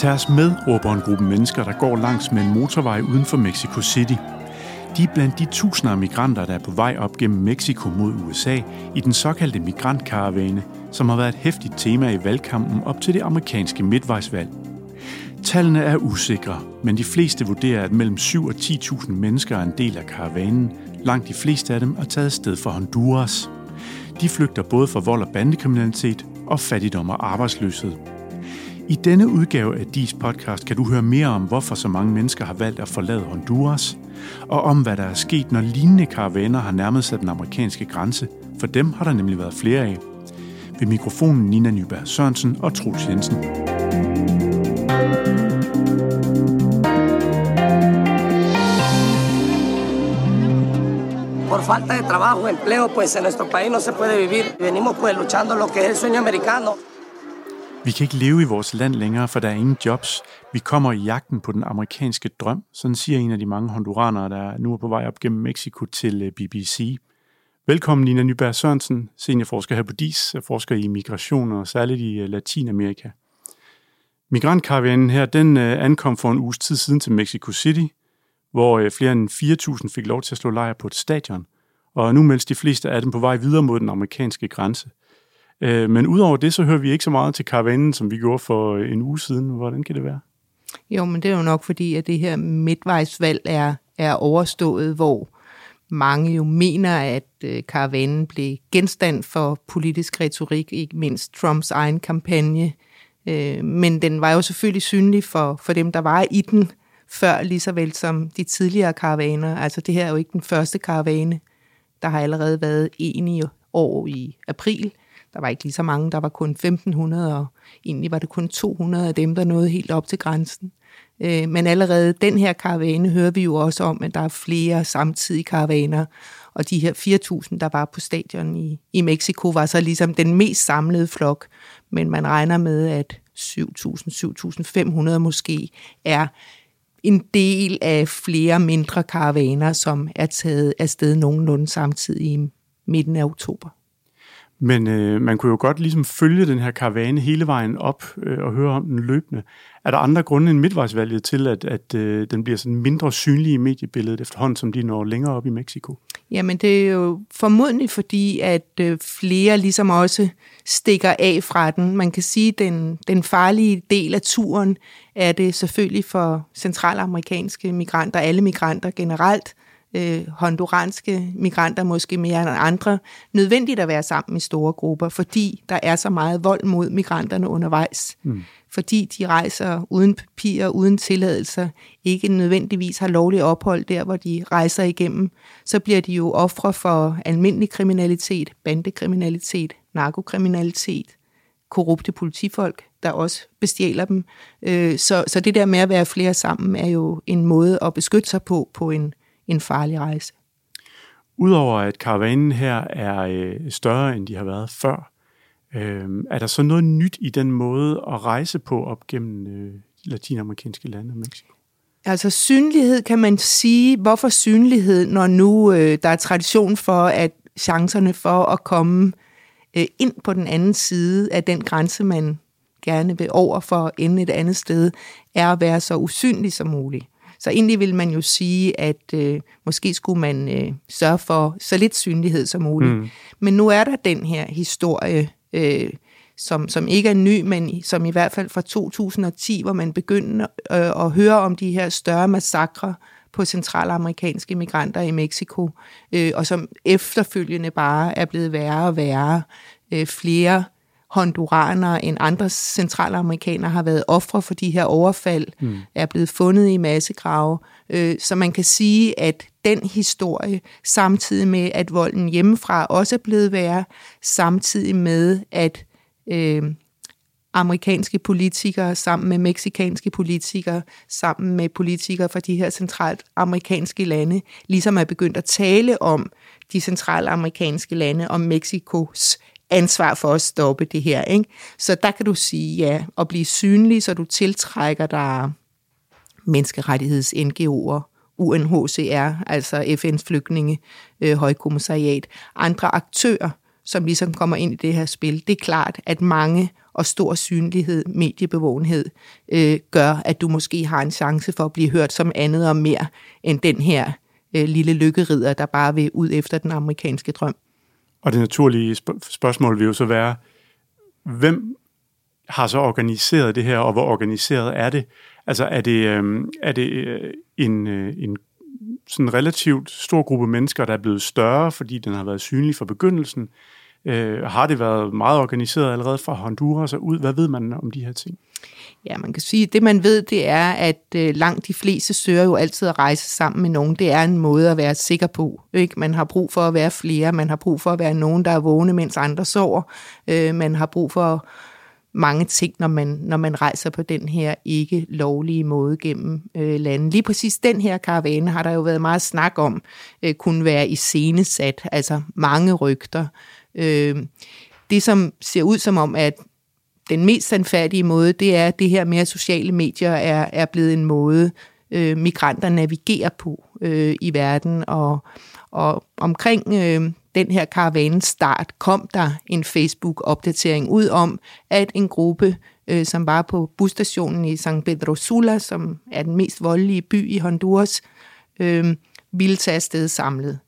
Tag os med, råber en gruppe mennesker, der går langs med en motorvej uden for Mexico City. De er blandt de tusinder af migranter, der er på vej op gennem Mexico mod USA i den såkaldte migrantkaravane, som har været et hæftigt tema i valgkampen op til det amerikanske midtvejsvalg. Tallene er usikre, men de fleste vurderer, at mellem 7 og 10.000 mennesker er en del af karavanen. Langt de fleste af dem er taget sted fra Honduras. De flygter både fra vold og bandekriminalitet og fattigdom og arbejdsløshed. I denne udgave af DIS podcast kan du høre mere om, hvorfor så mange mennesker har valgt at forlade Honduras, og om hvad der er sket, når lignende karavaner har nærmet sig den amerikanske grænse. For dem har der nemlig været flere af. Ved mikrofonen Nina Nyberg Sørensen og Troels Jensen. por falta de trabajo, empleo, pues en nuestro país no se puede vivir. Venimos pues luchando lo que es el sueño americano. Vi kan ikke leve i vores land længere, for der er ingen jobs. Vi kommer i jagten på den amerikanske drøm, sådan siger en af de mange honduranere, der nu er på vej op gennem Mexico til øh, BBC. Velkommen Nina Nyberg Sørensen, seniorforsker her på DIS, og forsker i migration og særligt i øh, Latinamerika. Migrantkaravanen her, den øh, ankom for en uges tid siden til Mexico City, hvor flere end 4.000 fik lov til at slå lejr på et stadion. Og nu meldes de fleste af dem på vej videre mod den amerikanske grænse. Øh, men udover det, så hører vi ikke så meget til karavanen, som vi gjorde for øh, en uge siden. Hvordan kan det være? Jo, men det er jo nok fordi, at det her midtvejsvalg er, er overstået, hvor mange jo mener, at øh, karavanen blev genstand for politisk retorik, ikke mindst Trumps egen kampagne. Øh, men den var jo selvfølgelig synlig for, for dem, der var i den før, lige så vel som de tidligere karavaner. Altså det her er jo ikke den første karavane. Der har allerede været en i år i april, der var ikke lige så mange, der var kun 1500, og egentlig var det kun 200 af dem, der nåede helt op til grænsen. Øh, men allerede den her karavane hører vi jo også om, at der er flere samtidige karavaner, og de her 4.000, der var på stadion i, i Mexico, var så ligesom den mest samlede flok, men man regner med, at 7.000-7.500 måske er en del af flere mindre karavaner, som er taget afsted nogenlunde samtidig i midten af oktober. Men øh, man kunne jo godt ligesom følge den her karavane hele vejen op øh, og høre om den løbende. Er der andre grunde end midtvejsvalget til, at, at øh, den bliver sådan mindre synlig i mediebilledet efterhånden, som de når længere op i Mexico? Jamen det er jo formodentlig fordi, at øh, flere ligesom også stikker af fra den. Man kan sige, at den, den farlige del af turen er det selvfølgelig for centralamerikanske migranter, alle migranter generelt, øh, honduranske migranter måske mere end andre, nødvendigt at være sammen i store grupper, fordi der er så meget vold mod migranterne undervejs. Mm. Fordi de rejser uden papirer, uden tilladelser, ikke nødvendigvis har lovlig ophold der, hvor de rejser igennem, så bliver de jo ofre for almindelig kriminalitet, bandekriminalitet, narkokriminalitet, korrupte politifolk, der også bestjæler dem. Øh, så, så det der med at være flere sammen er jo en måde at beskytte sig på, på en en farlig rejse. Udover at karavanen her er øh, større, end de har været før, øh, er der så noget nyt i den måde at rejse på op gennem øh, latinamerikanske lande og Mexico? Altså synlighed kan man sige. Hvorfor synlighed, når nu øh, der er tradition for, at chancerne for at komme øh, ind på den anden side af den grænse, man gerne vil over for at ende et andet sted, er at være så usynlig som muligt. Så egentlig vil man jo sige, at øh, måske skulle man øh, sørge for så lidt synlighed som muligt. Mm. Men nu er der den her historie, øh, som, som ikke er ny, men som i hvert fald fra 2010, hvor man begyndte øh, at høre om de her større massakre på centralamerikanske migranter i Mexico, øh, og som efterfølgende bare er blevet værre og værre. Øh, flere honduranere end andre centralamerikanere har været ofre for de her overfald, mm. er blevet fundet i massegrave. Øh, så man kan sige, at den historie, samtidig med, at volden hjemmefra også er blevet værre, samtidig med, at øh, amerikanske politikere sammen med meksikanske politikere, sammen med politikere fra de her centralt amerikanske lande, ligesom er begyndt at tale om de centrale amerikanske lande, om Mexikos ansvar for at stoppe det her. Ikke? Så der kan du sige ja, og blive synlig, så du tiltrækker dig menneskerettigheds-NGO'er, UNHCR, altså FN's flygtninge, øh, højkommissariat, andre aktører, som ligesom kommer ind i det her spil. Det er klart, at mange og stor synlighed, mediebevågenhed, øh, gør, at du måske har en chance for at blive hørt som andet og mere end den her øh, lille lykkerider, der bare vil ud efter den amerikanske drøm. Og det naturlige spørgsmål vil jo så være, hvem har så organiseret det her, og hvor organiseret er det? Altså er det, øh, er det øh, en, øh, en sådan relativt stor gruppe mennesker, der er blevet større, fordi den har været synlig fra begyndelsen? Øh, har det været meget organiseret allerede fra Honduras og ud? Hvad ved man om de her ting? Ja, man kan sige, at det man ved, det er, at øh, langt de fleste søger jo altid at rejse sammen med nogen. Det er en måde at være sikker på. Ikke? Man har brug for at være flere, man har brug for at være nogen, der er vågne, mens andre sover. Øh, man har brug for mange ting, når man, når man rejser på den her ikke lovlige måde gennem øh, landet. Lige præcis den her karavane har der jo været meget snak om, øh, kunne være iscenesat, altså mange rygter. Øh, det, som ser ud som om, at den mest sandfærdige måde, det er det her med, at sociale medier er, er blevet en måde, øh, migranter navigerer på øh, i verden. Og, og omkring øh, den her karavanes start kom der en Facebook-opdatering ud om, at en gruppe, øh, som var på busstationen i San Pedro Sula, som er den mest voldelige by i Honduras, øh, ville tage afsted samlet.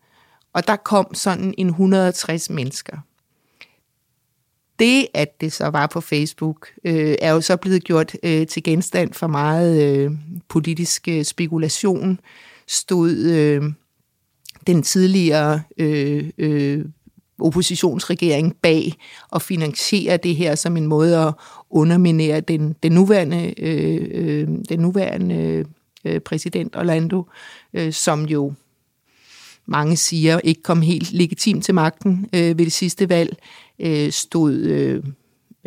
Og der kom sådan en 160 mennesker det, at det så var på Facebook, øh, er jo så blevet gjort øh, til genstand for meget øh, politisk øh, spekulation. Stod øh, den tidligere øh, øh, oppositionsregering bag og finansiere det her som en måde at underminere den, den nuværende, øh, øh, den nuværende øh, præsident Orlando, øh, som jo mange siger ikke kom helt legitimt til magten øh, ved det sidste valg, øh, stod, øh,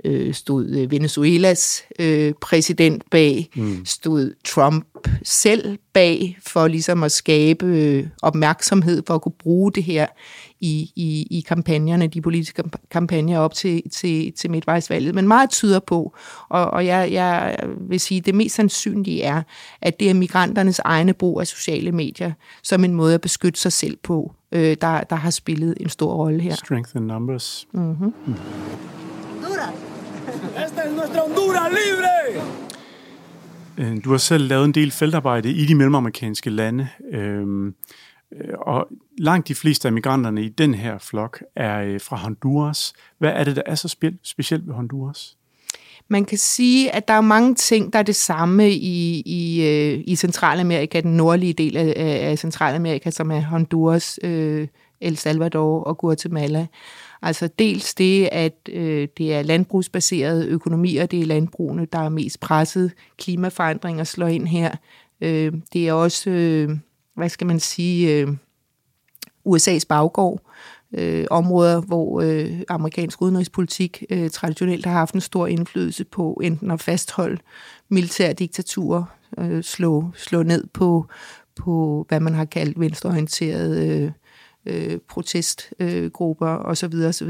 øh, stod Venezuelas øh, præsident bag, mm. stod Trump selv bag for ligesom at skabe øh, opmærksomhed for at kunne bruge det her i, i, i kampagnerne, de politiske kampagner op til, til, til midtvejsvalget. Men meget tyder på, og, og jeg, jeg vil sige, det mest sandsynlige er, at det er migranternes egne brug af sociale medier som en måde at beskytte sig selv på, øh, der, der har spillet en stor rolle her. Strength in numbers. Mm-hmm. Mm. Honduras. Esta es nuestra Honduras libre! Øh, du har selv lavet en del feltarbejde i de mellemamerikanske lande, øhm, øh, Øh, og langt de fleste af migranterne i den her flok er øh, fra Honduras. Hvad er det, der er så specielt ved Honduras? Man kan sige, at der er mange ting, der er det samme i, i, øh, i Centralamerika, den nordlige del af, af Centralamerika, som er Honduras, øh, El Salvador og Guatemala. Altså dels det, at øh, det er landbrugsbaserede økonomier, det er landbrugene, der er mest presset. Klimaforandringer slår ind her. Øh, det er også, øh, hvad skal man sige, øh, USA's baggård. Øh, områder, hvor øh, amerikansk udenrigspolitik øh, traditionelt har haft en stor indflydelse på enten at fastholde militære diktaturer, øh, slå, slå ned på, på, hvad man har kaldt venstreorienterede øh, øh, protestgrupper øh, osv. osv.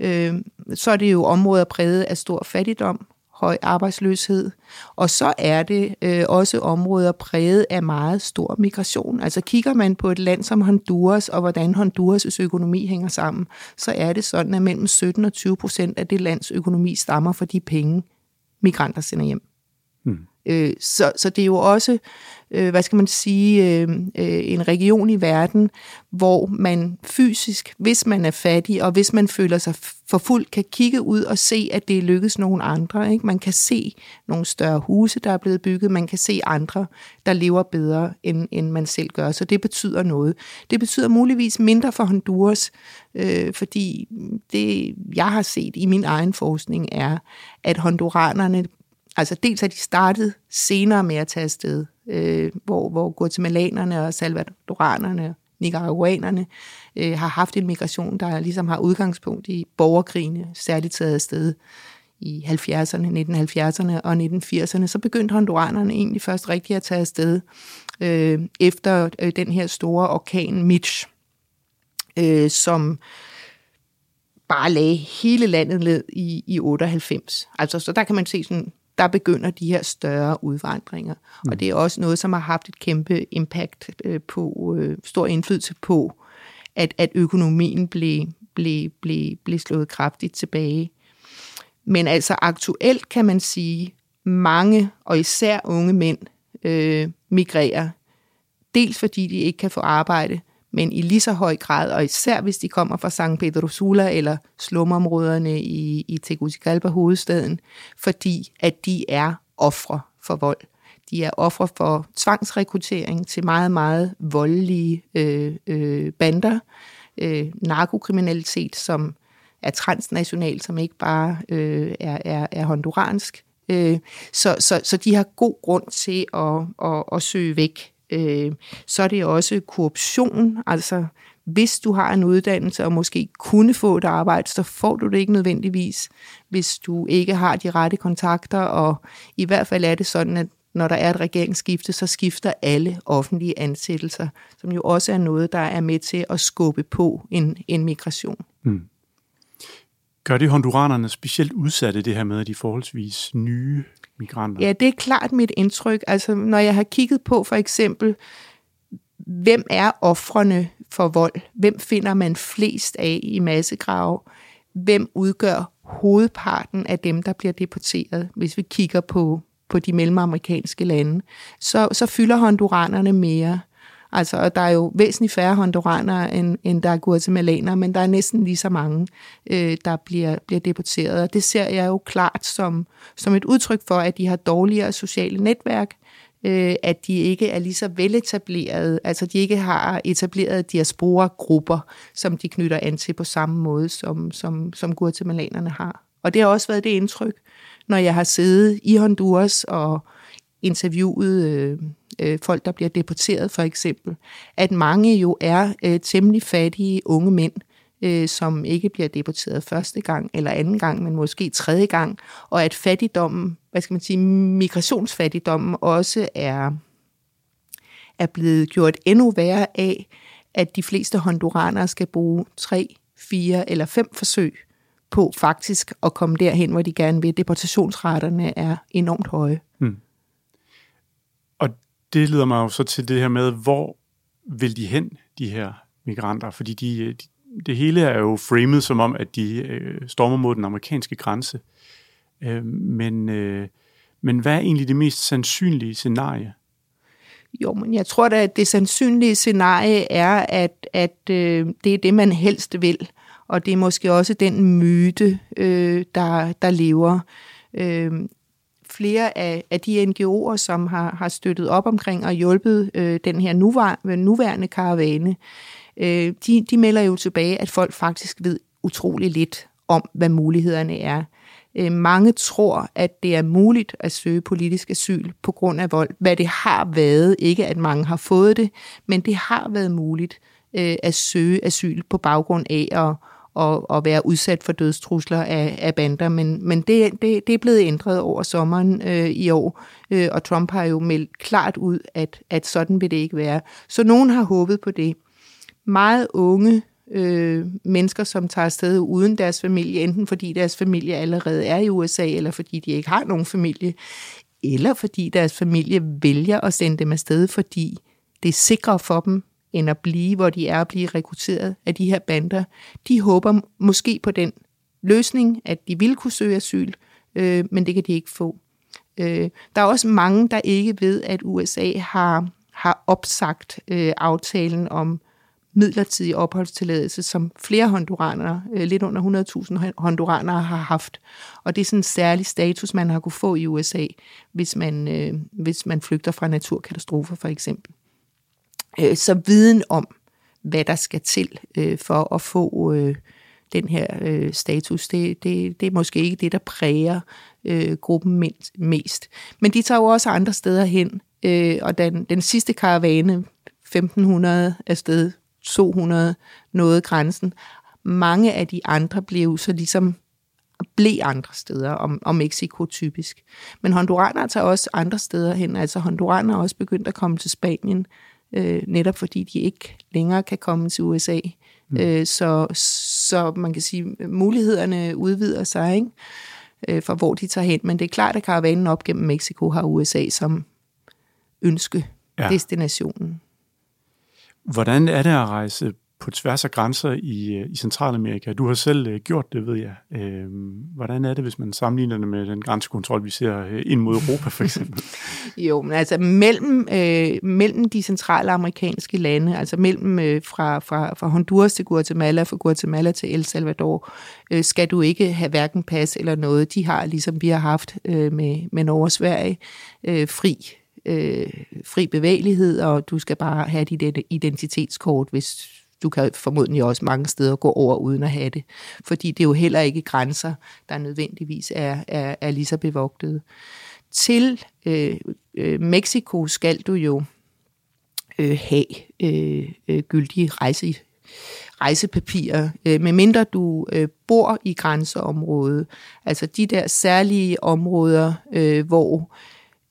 Øh, så er det jo områder præget af stor fattigdom, høj arbejdsløshed, og så er det øh, også områder præget af meget stor migration. Altså kigger man på et land som Honduras, og hvordan Honduras' økonomi hænger sammen, så er det sådan, at mellem 17 og 20 procent af det lands økonomi stammer fra de penge, migranter sender hjem. Hmm. Øh, så, så det er jo også, øh, hvad skal man sige, øh, øh, en region i verden, hvor man fysisk, hvis man er fattig, og hvis man føler sig for fuld, kan kigge ud og se, at det lykkes nogen andre. Ikke? Man kan se nogle større huse, der er blevet bygget, man kan se andre, der lever bedre, end, end man selv gør. Så det betyder noget. Det betyder muligvis mindre for Honduras, øh, fordi det, jeg har set i min egen forskning, er, at honduranerne Altså dels har de startet senere med at tage afsted, øh, hvor, hvor guatemalanerne og salvadoranerne, nicaraguanerne, øh, har haft en migration, der ligesom har udgangspunkt i borgerkrigene, særligt taget afsted i 70'erne, 1970'erne og 1980'erne, så begyndte honduranerne egentlig først rigtig at tage afsted øh, efter øh, den her store orkan Mitch, øh, som bare lagde hele landet ned i, i 98. Altså, så der kan man se sådan der begynder de her større udvandringer. Mm. Og det er også noget, som har haft et kæmpe impact øh, på, øh, stor indflydelse på, at, at økonomien blev, blev, blev, blev slået kraftigt tilbage. Men altså aktuelt kan man sige, mange, og især unge mænd, øh, migrerer. Dels fordi de ikke kan få arbejde, men i lige så høj grad, og især hvis de kommer fra San Pedro Sula eller slumområderne i, i Tegucigalpa, hovedstaden, fordi at de er ofre for vold. De er ofre for tvangsrekruttering til meget, meget voldelige øh, øh, bander, øh, narkokriminalitet, som er transnational, som ikke bare øh, er, er, er honduransk. Øh, så, så, så de har god grund til at, at, at søge væk. Øh, så er det også korruption, altså hvis du har en uddannelse og måske kunne få et arbejde, så får du det ikke nødvendigvis, hvis du ikke har de rette kontakter, og i hvert fald er det sådan, at når der er et regeringsskifte, så skifter alle offentlige ansættelser, som jo også er noget, der er med til at skubbe på en, en migration. Mm. Gør det honduranerne specielt udsatte, det her med, at de forholdsvis nye migranter? Ja, det er klart mit indtryk. Altså, når jeg har kigget på for eksempel, hvem er offrene for vold? Hvem finder man flest af i massegrave? Hvem udgør hovedparten af dem, der bliver deporteret, hvis vi kigger på, på de mellemamerikanske lande? Så, så fylder honduranerne mere. Altså, og der er jo væsentligt færre honduranere, end, end der er guatemalaner, men der er næsten lige så mange, øh, der bliver, bliver deporteret. Og det ser jeg jo klart som, som et udtryk for, at de har dårligere sociale netværk, øh, at de ikke er lige så veletablerede, altså de ikke har etableret diaspora-grupper, som de knytter an til på samme måde, som, som, som guatemalanerne har. Og det har også været det indtryk, når jeg har siddet i Honduras og interviewet øh, øh, folk, der bliver deporteret for eksempel, at mange jo er øh, temmelig fattige unge mænd, øh, som ikke bliver deporteret første gang eller anden gang, men måske tredje gang, og at fattigdommen, hvad skal man sige, migrationsfattigdommen også er, er blevet gjort endnu værre af, at de fleste honduranere skal bruge tre, fire eller fem forsøg på faktisk at komme derhen, hvor de gerne vil. Deportationsraterne er enormt høje. Det leder mig jo så til det her med, hvor vil de hen, de her migranter? Fordi de, de, det hele er jo framet som om, at de øh, stormer mod den amerikanske grænse. Øh, men, øh, men hvad er egentlig det mest sandsynlige scenarie? Jo, men jeg tror da, at det sandsynlige scenarie er, at, at øh, det er det, man helst vil. Og det er måske også den myte, øh, der, der lever. Øh, flere af, af de NGO'er, som har, har støttet op omkring og hjulpet øh, den her nuvar, nuværende karavane, øh, de, de melder jo tilbage, at folk faktisk ved utrolig lidt om, hvad mulighederne er. Øh, mange tror, at det er muligt at søge politisk asyl på grund af vold, hvad det har været. Ikke at mange har fået det, men det har været muligt øh, at søge asyl på baggrund af at og, og være udsat for dødstrusler af, af bander, men, men det, det, det er blevet ændret over sommeren øh, i år, øh, og Trump har jo meldt klart ud, at, at sådan vil det ikke være. Så nogen har håbet på det. Meget unge øh, mennesker, som tager afsted uden deres familie, enten fordi deres familie allerede er i USA, eller fordi de ikke har nogen familie, eller fordi deres familie vælger at sende dem afsted, fordi det er sikrere for dem end at blive, hvor de er at blive rekrutteret af de her bander. De håber måske på den løsning, at de vil kunne søge asyl, øh, men det kan de ikke få. Øh, der er også mange, der ikke ved, at USA har, har opsagt øh, aftalen om midlertidig opholdstilladelse, som flere honduranere, øh, lidt under 100.000 honduranere har haft. Og det er sådan en særlig status, man har kunne få i USA, hvis man, øh, hvis man flygter fra naturkatastrofer for eksempel. Øh, så viden om, hvad der skal til øh, for at få øh, den her øh, status, det, det, det er måske ikke det, der præger øh, gruppen mest. Men de tager jo også andre steder hen, øh, og den, den sidste karavane, 1500 afsted, 200 nåede grænsen. Mange af de andre blev så ligesom blev andre steder, om, om Mexico typisk. Men honduraner tager også andre steder hen. Altså honduraner er også begyndt at komme til Spanien øh, netop fordi de ikke længere kan komme til USA. Mm. Øh, så, så man kan sige, mulighederne udvider sig, ikke? Øh, for hvor de tager hen. Men det er klart, at karavanen op gennem Mexico har USA som ønske ja. destinationen. Hvordan er det at rejse på tværs af grænser i, øh, i Centralamerika. Du har selv øh, gjort det, ved jeg. Øh, hvordan er det, hvis man sammenligner det med den grænsekontrol, vi ser øh, ind mod Europa, for eksempel? jo, men altså mellem, øh, mellem de centrale amerikanske lande, altså mellem øh, fra, fra, fra Honduras til Guatemala, fra Guatemala til El Salvador, øh, skal du ikke have hverken pas eller noget. De har, ligesom vi har haft øh, med, med Norge og Sverige, øh, fri øh, fri bevægelighed, og du skal bare have dit identitetskort, hvis du kan formodentlig også mange steder gå over uden at have det. Fordi det er jo heller ikke grænser, der nødvendigvis er, er, er lige så bevogtede. Til øh, øh, Mexico skal du jo øh, have øh, øh, gyldige rejse, rejsepapirer, øh, medmindre du øh, bor i grænseområdet. Altså de der særlige områder, øh, hvor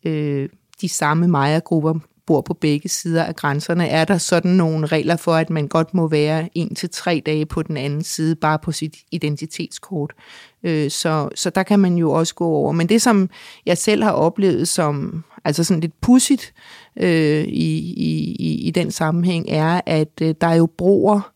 øh, de samme Maya-grupper bor på begge sider af grænserne, er der sådan nogle regler for, at man godt må være en til tre dage på den anden side, bare på sit identitetskort. Øh, så, så der kan man jo også gå over. Men det, som jeg selv har oplevet som altså sådan lidt pudsigt øh, i, i, i den sammenhæng, er, at øh, der er jo broer,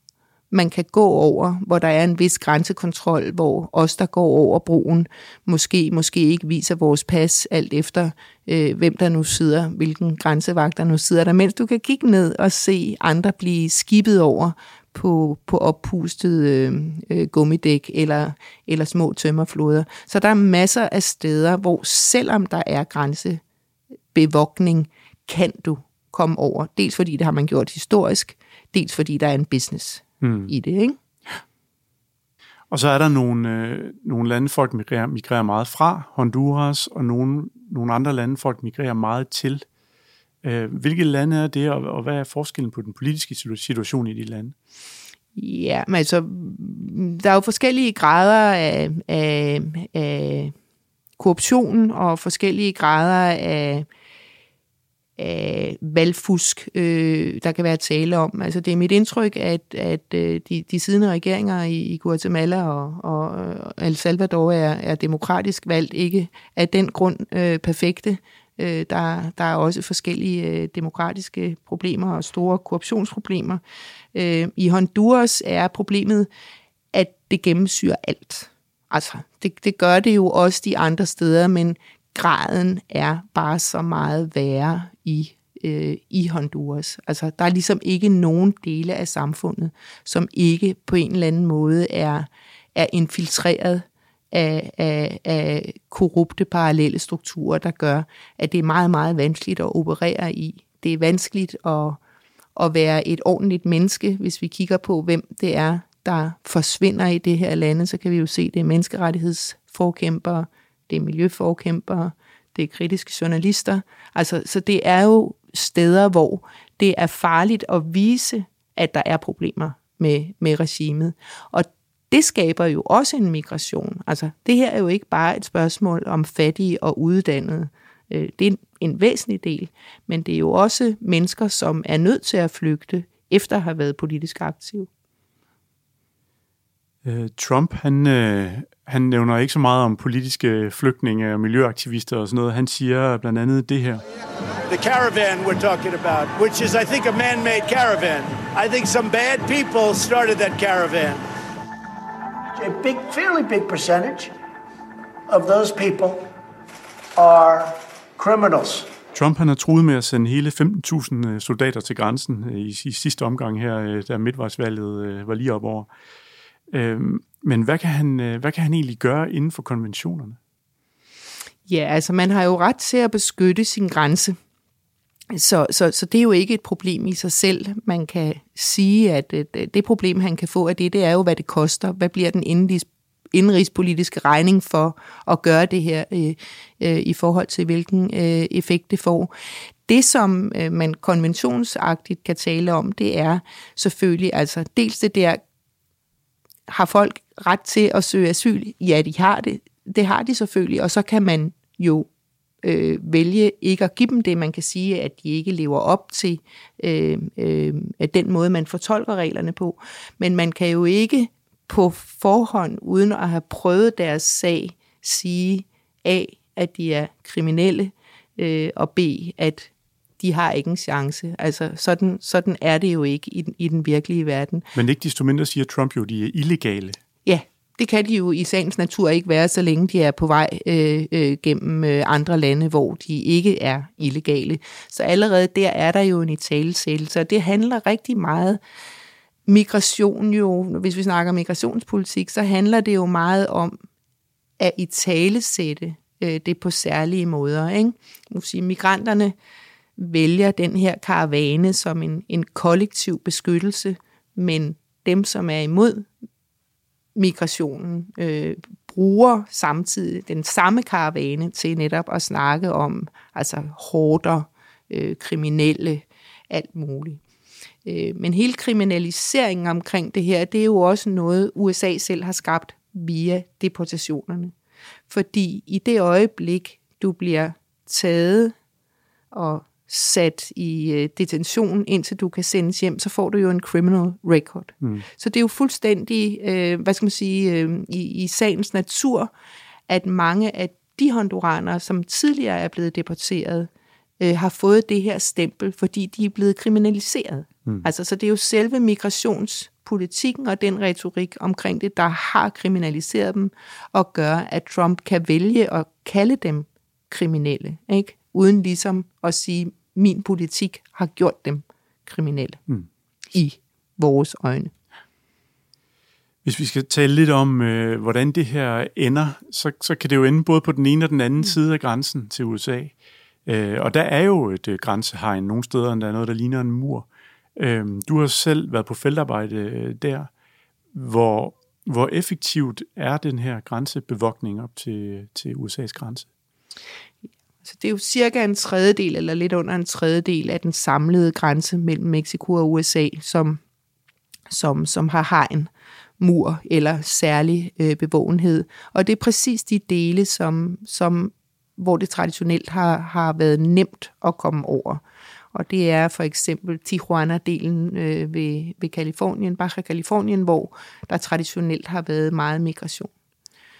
man kan gå over, hvor der er en vis grænsekontrol, hvor os, der går over broen, måske, måske ikke viser vores pas, alt efter øh, hvem der nu sidder, hvilken grænsevagt der nu sidder der, mens du kan kigge ned og se andre blive skibet over på, på oppustet øh, øh, gummidæk eller, eller små tømmerfloder. Så der er masser af steder, hvor selvom der er grænsebevogtning, kan du komme over. Dels fordi det har man gjort historisk, dels fordi der er en business mm. i det. Ikke? Og så er der nogle, øh, nogle lande, folk migrerer, migrerer meget fra, Honduras, og nogle, nogle andre lande, folk migrerer meget til. Øh, hvilke lande er det, og, og hvad er forskellen på den politiske situation i de lande? Ja, men altså, der er jo forskellige grader af, af, af korruption og forskellige grader af af valgfusk, øh, der kan være tale om. Altså det er mit indtryk, at, at øh, de, de siddende regeringer i, i Guatemala og, og El Salvador er, er demokratisk valgt, ikke af den grund øh, perfekte. Øh, der, der er også forskellige øh, demokratiske problemer og store korruptionsproblemer. Øh, I Honduras er problemet, at det gennemsyrer alt. Altså, det, det gør det jo også de andre steder, men graden er bare så meget værre i, øh, i Honduras. Altså, der er ligesom ikke nogen dele af samfundet, som ikke på en eller anden måde er, er infiltreret af, af, af korrupte parallelle strukturer, der gør, at det er meget, meget vanskeligt at operere i. Det er vanskeligt at, at være et ordentligt menneske, hvis vi kigger på, hvem det er, der forsvinder i det her lande, så kan vi jo se, det er menneskerettighedsforkæmpere, det er miljøforkæmpere, det er kritiske journalister. Altså, så det er jo steder, hvor det er farligt at vise, at der er problemer med, med regimet. Og det skaber jo også en migration. Altså, det her er jo ikke bare et spørgsmål om fattige og uddannede. Øh, det er en, væsentlig del, men det er jo også mennesker, som er nødt til at flygte efter at have været politisk aktiv. Øh, Trump, han, øh, han nævner ikke så meget om politiske flygtninge og miljøaktivister og sådan noget. Han siger blandt andet det her. The caravan we're talking about, which is, I think, a man-made caravan. I think some bad people started that caravan. A big, fairly big percentage of those people are criminals. Trump han har truet med at sende hele 15.000 øh, soldater til grænsen øh, i, i sidste omgang her, øh, da midtvejsvalget var lige op over. Øhm, men hvad kan, han, øh, hvad kan han egentlig gøre inden for konventionerne? Ja, altså man har jo ret til at beskytte sin grænse. Så, så, så det er jo ikke et problem i sig selv. Man kan sige, at øh, det problem, han kan få af det, det er jo, hvad det koster. Hvad bliver den indrigspolitiske regning for at gøre det her øh, øh, i forhold til, hvilken øh, effekt det får. Det, som øh, man konventionsagtigt kan tale om, det er selvfølgelig altså dels det der har folk ret til at søge asyl? Ja, de har det. Det har de selvfølgelig, og så kan man jo øh, vælge ikke at give dem det. Man kan sige, at de ikke lever op til øh, øh, den måde, man fortolker reglerne på. Men man kan jo ikke på forhånd, uden at have prøvet deres sag, sige A, at de er kriminelle, øh, og B, at de har ikke en chance. Altså, sådan, sådan er det jo ikke i den, i den virkelige verden. Men ikke desto mindre siger Trump jo, at de er illegale. Ja, det kan de jo i sagens natur ikke være, så længe de er på vej øh, øh, gennem øh, andre lande, hvor de ikke er illegale. Så allerede der er der jo en italesættelse, og det handler rigtig meget migration jo, hvis vi snakker migrationspolitik, så handler det jo meget om at italesætte øh, det på særlige måder. Ikke? Nu sige, migranterne vælger den her karavane som en, en kollektiv beskyttelse, men dem, som er imod migrationen, øh, bruger samtidig den samme karavane til netop at snakke om altså hårder, øh, kriminelle, alt muligt. Øh, men hele kriminaliseringen omkring det her, det er jo også noget, USA selv har skabt via deportationerne. Fordi i det øjeblik, du bliver taget og sat i øh, detention, indtil du kan sendes hjem, så får du jo en criminal record. Mm. Så det er jo fuldstændig, øh, hvad skal man sige, øh, i, i sagens natur, at mange af de honduranere, som tidligere er blevet deporteret, øh, har fået det her stempel, fordi de er blevet kriminaliseret. Mm. Altså, så det er jo selve migrationspolitikken og den retorik omkring det, der har kriminaliseret dem, og gør, at Trump kan vælge at kalde dem kriminelle, ikke? Uden ligesom at sige, min politik har gjort dem kriminelle mm. i vores øjne. Hvis vi skal tale lidt om, øh, hvordan det her ender, så, så kan det jo ende både på den ene og den anden mm. side af grænsen til USA. Øh, og der er jo et øh, grænsehegn nogle steder, der er noget, der ligner en mur. Øh, du har selv været på feltarbejde øh, der. Hvor, hvor effektivt er den her grænsebevogtning op til, til USA's grænse? Så det er jo cirka en tredjedel, eller lidt under en tredjedel af den samlede grænse mellem Mexico og USA, som, som, som har hegn, mur eller særlig øh, bevågenhed. Og det er præcis de dele, som, som hvor det traditionelt har, har været nemt at komme over. Og det er for eksempel Tijuana-delen øh, ved, ved Kalifornien, Baja Kalifornien, hvor der traditionelt har været meget migration.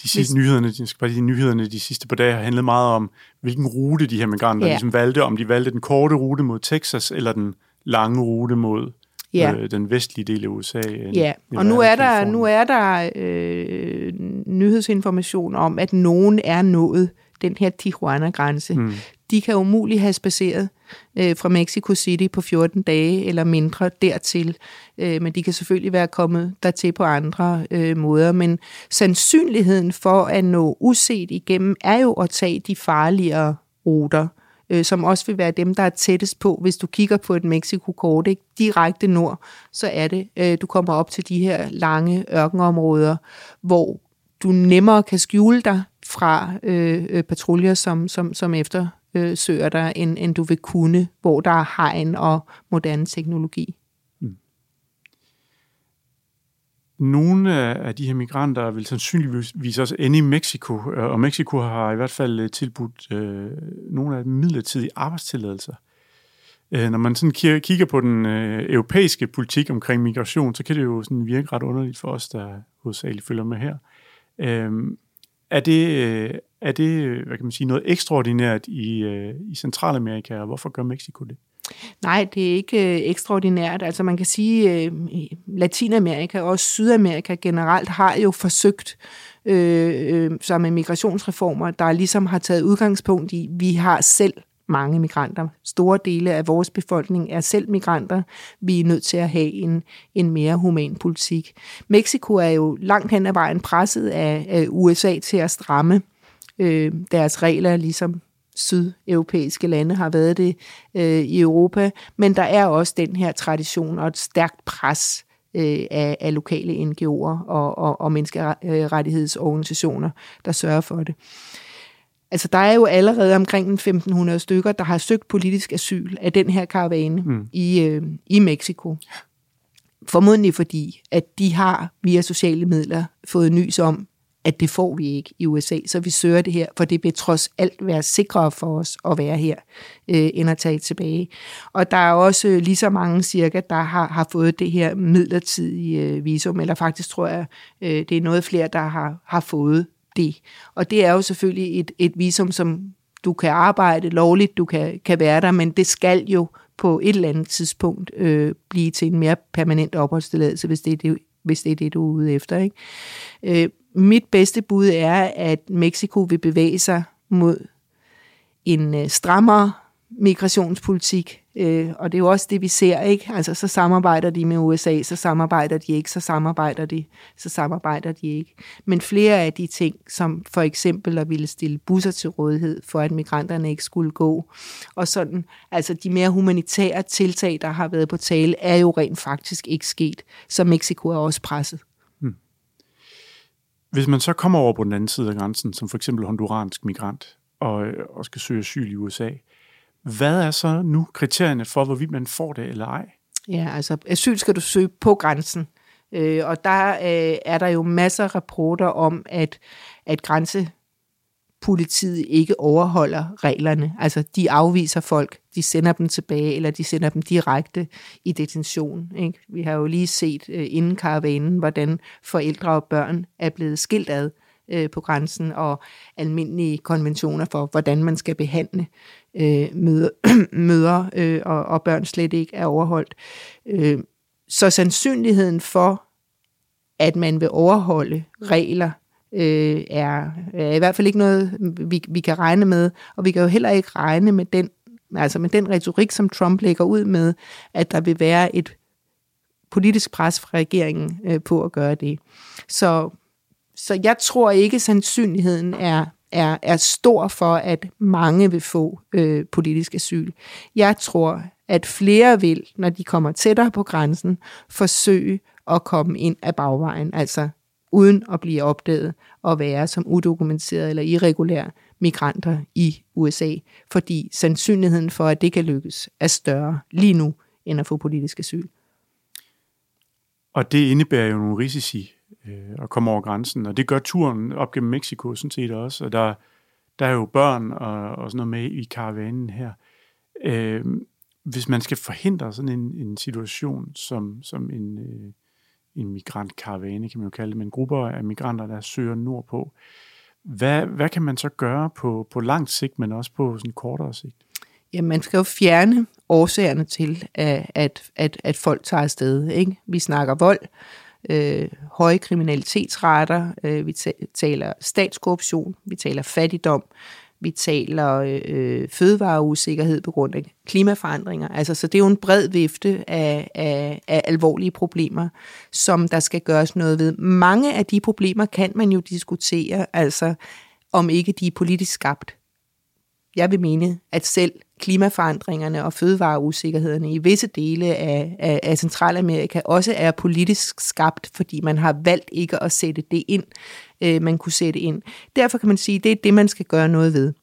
De sidste Hvis... nyhederne, de, skal bare de nyhederne de sidste par dage har handlet meget om, hvilken rute de her migranter ja. ligesom valgte, om de valgte den korte rute mod Texas, eller den lange rute mod ja. øh, den vestlige del af USA. Ja, og nu er, der, nu er der øh, nyhedsinformation om, at nogen er nået den her Tijuana-grænse. Mm. De kan umuligt have spaceret øh, fra Mexico City på 14 dage eller mindre dertil, øh, men de kan selvfølgelig være kommet dertil på andre øh, måder. Men sandsynligheden for at nå uset igennem er jo at tage de farligere ruter, øh, som også vil være dem, der er tættest på. Hvis du kigger på et Mexico-kort, ikke? direkte nord, så er det, øh, du kommer op til de her lange ørkenområder, hvor du nemmere kan skjule dig fra øh, øh patruljer, som, som, som efter øh, dig, end, end du vil kunne, hvor der er hegn og moderne teknologi. Hmm. Nogle af de her migranter vil sandsynligvis også ende i Mexico, øh, og Mexico har i hvert fald øh, tilbudt øh, nogle af de midlertidige arbejdstilladelser. Øh, når man sådan kigger på den øh, europæiske politik omkring migration, så kan det jo sådan virke ret underligt for os, der hovedsageligt følger med her. Øh, er det, øh, er det øh, hvad kan man sige, noget ekstraordinært i, øh, i Centralamerika, og hvorfor gør Mexico det? Nej, det er ikke øh, ekstraordinært. Altså man kan sige, at Latinamerika og også Sydamerika generelt har jo forsøgt øh, øh, sig med migrationsreformer, der ligesom har taget udgangspunkt i, vi har selv mange migranter. Store dele af vores befolkning er selv migranter. Vi er nødt til at have en, en mere human politik. Mexico er jo langt hen ad vejen presset af, af USA til at stramme øh, deres regler, ligesom sydeuropæiske lande har været det øh, i Europa. Men der er også den her tradition og et stærkt pres øh, af, af lokale NGO'er og, og, og menneskerettighedsorganisationer, der sørger for det. Altså, der er jo allerede omkring 1500 stykker, der har søgt politisk asyl af den her karavane mm. i, øh, i Mexico. Formodentlig fordi, at de har via sociale midler fået nys om, at det får vi ikke i USA, så vi søger det her, for det vil trods alt være sikrere for os at være her, øh, end at tage tilbage. Og der er også lige så mange cirka, der har, har fået det her midlertidige øh, visum, eller faktisk tror jeg, øh, det er noget flere, der har, har fået det. Og det er jo selvfølgelig et, et visum, som du kan arbejde lovligt, du kan, kan være der, men det skal jo på et eller andet tidspunkt øh, blive til en mere permanent opholdstilladelse, hvis det er det, hvis det, er det du er ude efter. Ikke? Øh, mit bedste bud er, at Mexico vil bevæge sig mod en øh, strammere migrationspolitik, øh, og det er jo også det, vi ser, ikke? Altså, så samarbejder de med USA, så samarbejder de ikke, så samarbejder de, så samarbejder de ikke. Men flere af de ting, som for eksempel at ville stille busser til rådighed, for at migranterne ikke skulle gå, og sådan, altså de mere humanitære tiltag, der har været på tale, er jo rent faktisk ikke sket, så Mexico er også presset. Hmm. Hvis man så kommer over på den anden side af grænsen, som for eksempel honduransk migrant, og, og skal søge asyl i USA, hvad er så nu kriterierne for, hvorvidt man får det eller ej? Ja, altså asyl skal du søge på grænsen. Øh, og der øh, er der jo masser af rapporter om, at, at grænsepolitiet ikke overholder reglerne. Altså, de afviser folk, de sender dem tilbage, eller de sender dem direkte i detention. Ikke? Vi har jo lige set øh, inden karavanen, hvordan forældre og børn er blevet skilt ad øh, Øh, på grænsen, og almindelige konventioner for, hvordan man skal behandle øh, møder, møder øh, og, og børn slet ikke er overholdt. Øh, så sandsynligheden for, at man vil overholde regler, øh, er, er i hvert fald ikke noget, vi, vi kan regne med, og vi kan jo heller ikke regne med den, altså med den retorik, som Trump lægger ud med, at der vil være et politisk pres fra regeringen øh, på at gøre det. Så, så jeg tror ikke, sandsynligheden er er, er stor for, at mange vil få øh, politisk asyl. Jeg tror, at flere vil, når de kommer tættere på grænsen, forsøge at komme ind af bagvejen, altså uden at blive opdaget og være som udokumenterede eller irregulære migranter i USA, fordi sandsynligheden for, at det kan lykkes, er større lige nu, end at få politisk asyl. Og det indebærer jo nogle risici øh, at komme over grænsen. Og det gør turen op gennem Mexico sådan set også. Og der, der er jo børn og, og sådan noget med i karavanen her. Øh, hvis man skal forhindre sådan en, en situation som, som en, øh, en migrantkaravane, kan man jo kalde det, men grupper af migranter, der søger nordpå, hvad, hvad kan man så gøre på, på lang sigt, men også på sådan kortere sigt? Ja, man skal jo fjerne årsagerne til, at, at, at, at folk tager afsted. Ikke? Vi snakker vold, øh, høje kriminalitetsrater, øh, vi taler statskorruption, vi taler fattigdom, vi taler øh, fødevareusikkerhed på grund af klimaforandringer. Altså, så det er jo en bred vifte af, af, af alvorlige problemer, som der skal gøres noget ved. Mange af de problemer kan man jo diskutere, altså om ikke de er politisk skabt. Jeg vil mene, at selv klimaforandringerne og fødevareusikkerhederne i visse dele af, af, af Centralamerika også er politisk skabt, fordi man har valgt ikke at sætte det ind, øh, man kunne sætte ind. Derfor kan man sige, at det er det, man skal gøre noget ved.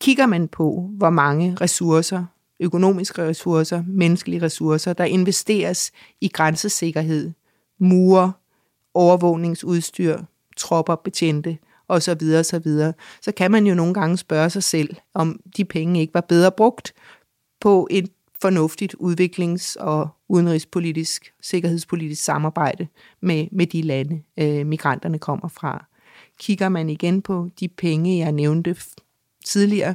Kigger man på, hvor mange ressourcer, økonomiske ressourcer, menneskelige ressourcer, der investeres i grænsesikkerhed, mure, overvågningsudstyr, tropper, betjente – og så videre, så videre, så kan man jo nogle gange spørge sig selv, om de penge ikke var bedre brugt på et fornuftigt udviklings- og udenrigspolitisk, sikkerhedspolitisk samarbejde med, med de lande, øh, migranterne kommer fra. Kigger man igen på de penge, jeg nævnte tidligere,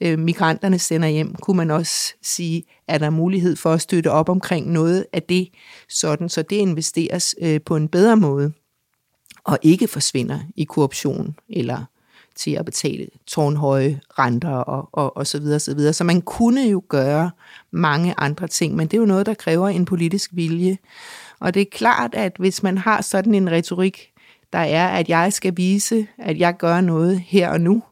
øh, migranterne sender hjem, kunne man også sige, er der mulighed for at støtte op omkring noget af det, sådan så det investeres øh, på en bedre måde og ikke forsvinder i korruption eller til at betale tårnhøje renter og, og, og så videre, så videre. Så man kunne jo gøre mange andre ting, men det er jo noget, der kræver en politisk vilje. Og det er klart, at hvis man har sådan en retorik, der er, at jeg skal vise, at jeg gør noget her og nu,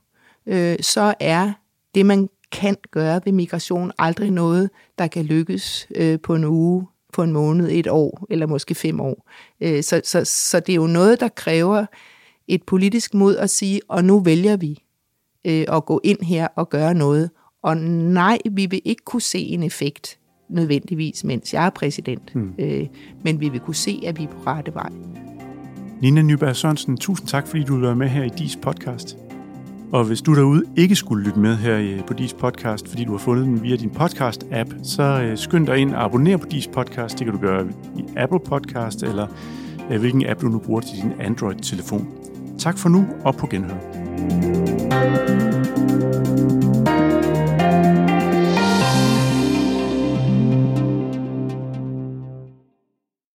øh, så er det, man kan gøre ved migration, aldrig noget, der kan lykkes øh, på en uge på en måned, et år eller måske fem år. Øh, så, så, så det er jo noget, der kræver et politisk mod at sige, og nu vælger vi øh, at gå ind her og gøre noget. Og nej, vi vil ikke kunne se en effekt nødvendigvis, mens jeg er præsident. Øh, men vi vil kunne se, at vi er på rette vej. Nina Nyberg Sørensen, tusind tak, fordi du var med her i DIS podcast. Og hvis du derude ikke skulle lytte med her på DIS podcast, fordi du har fundet den via din podcast-app, så øh, skynd dig ind og abonner på DIS podcast. Det kan du gøre i Apple Podcast, eller øh, hvilken app du nu bruger til din Android-telefon. Tak for nu, og på genhør.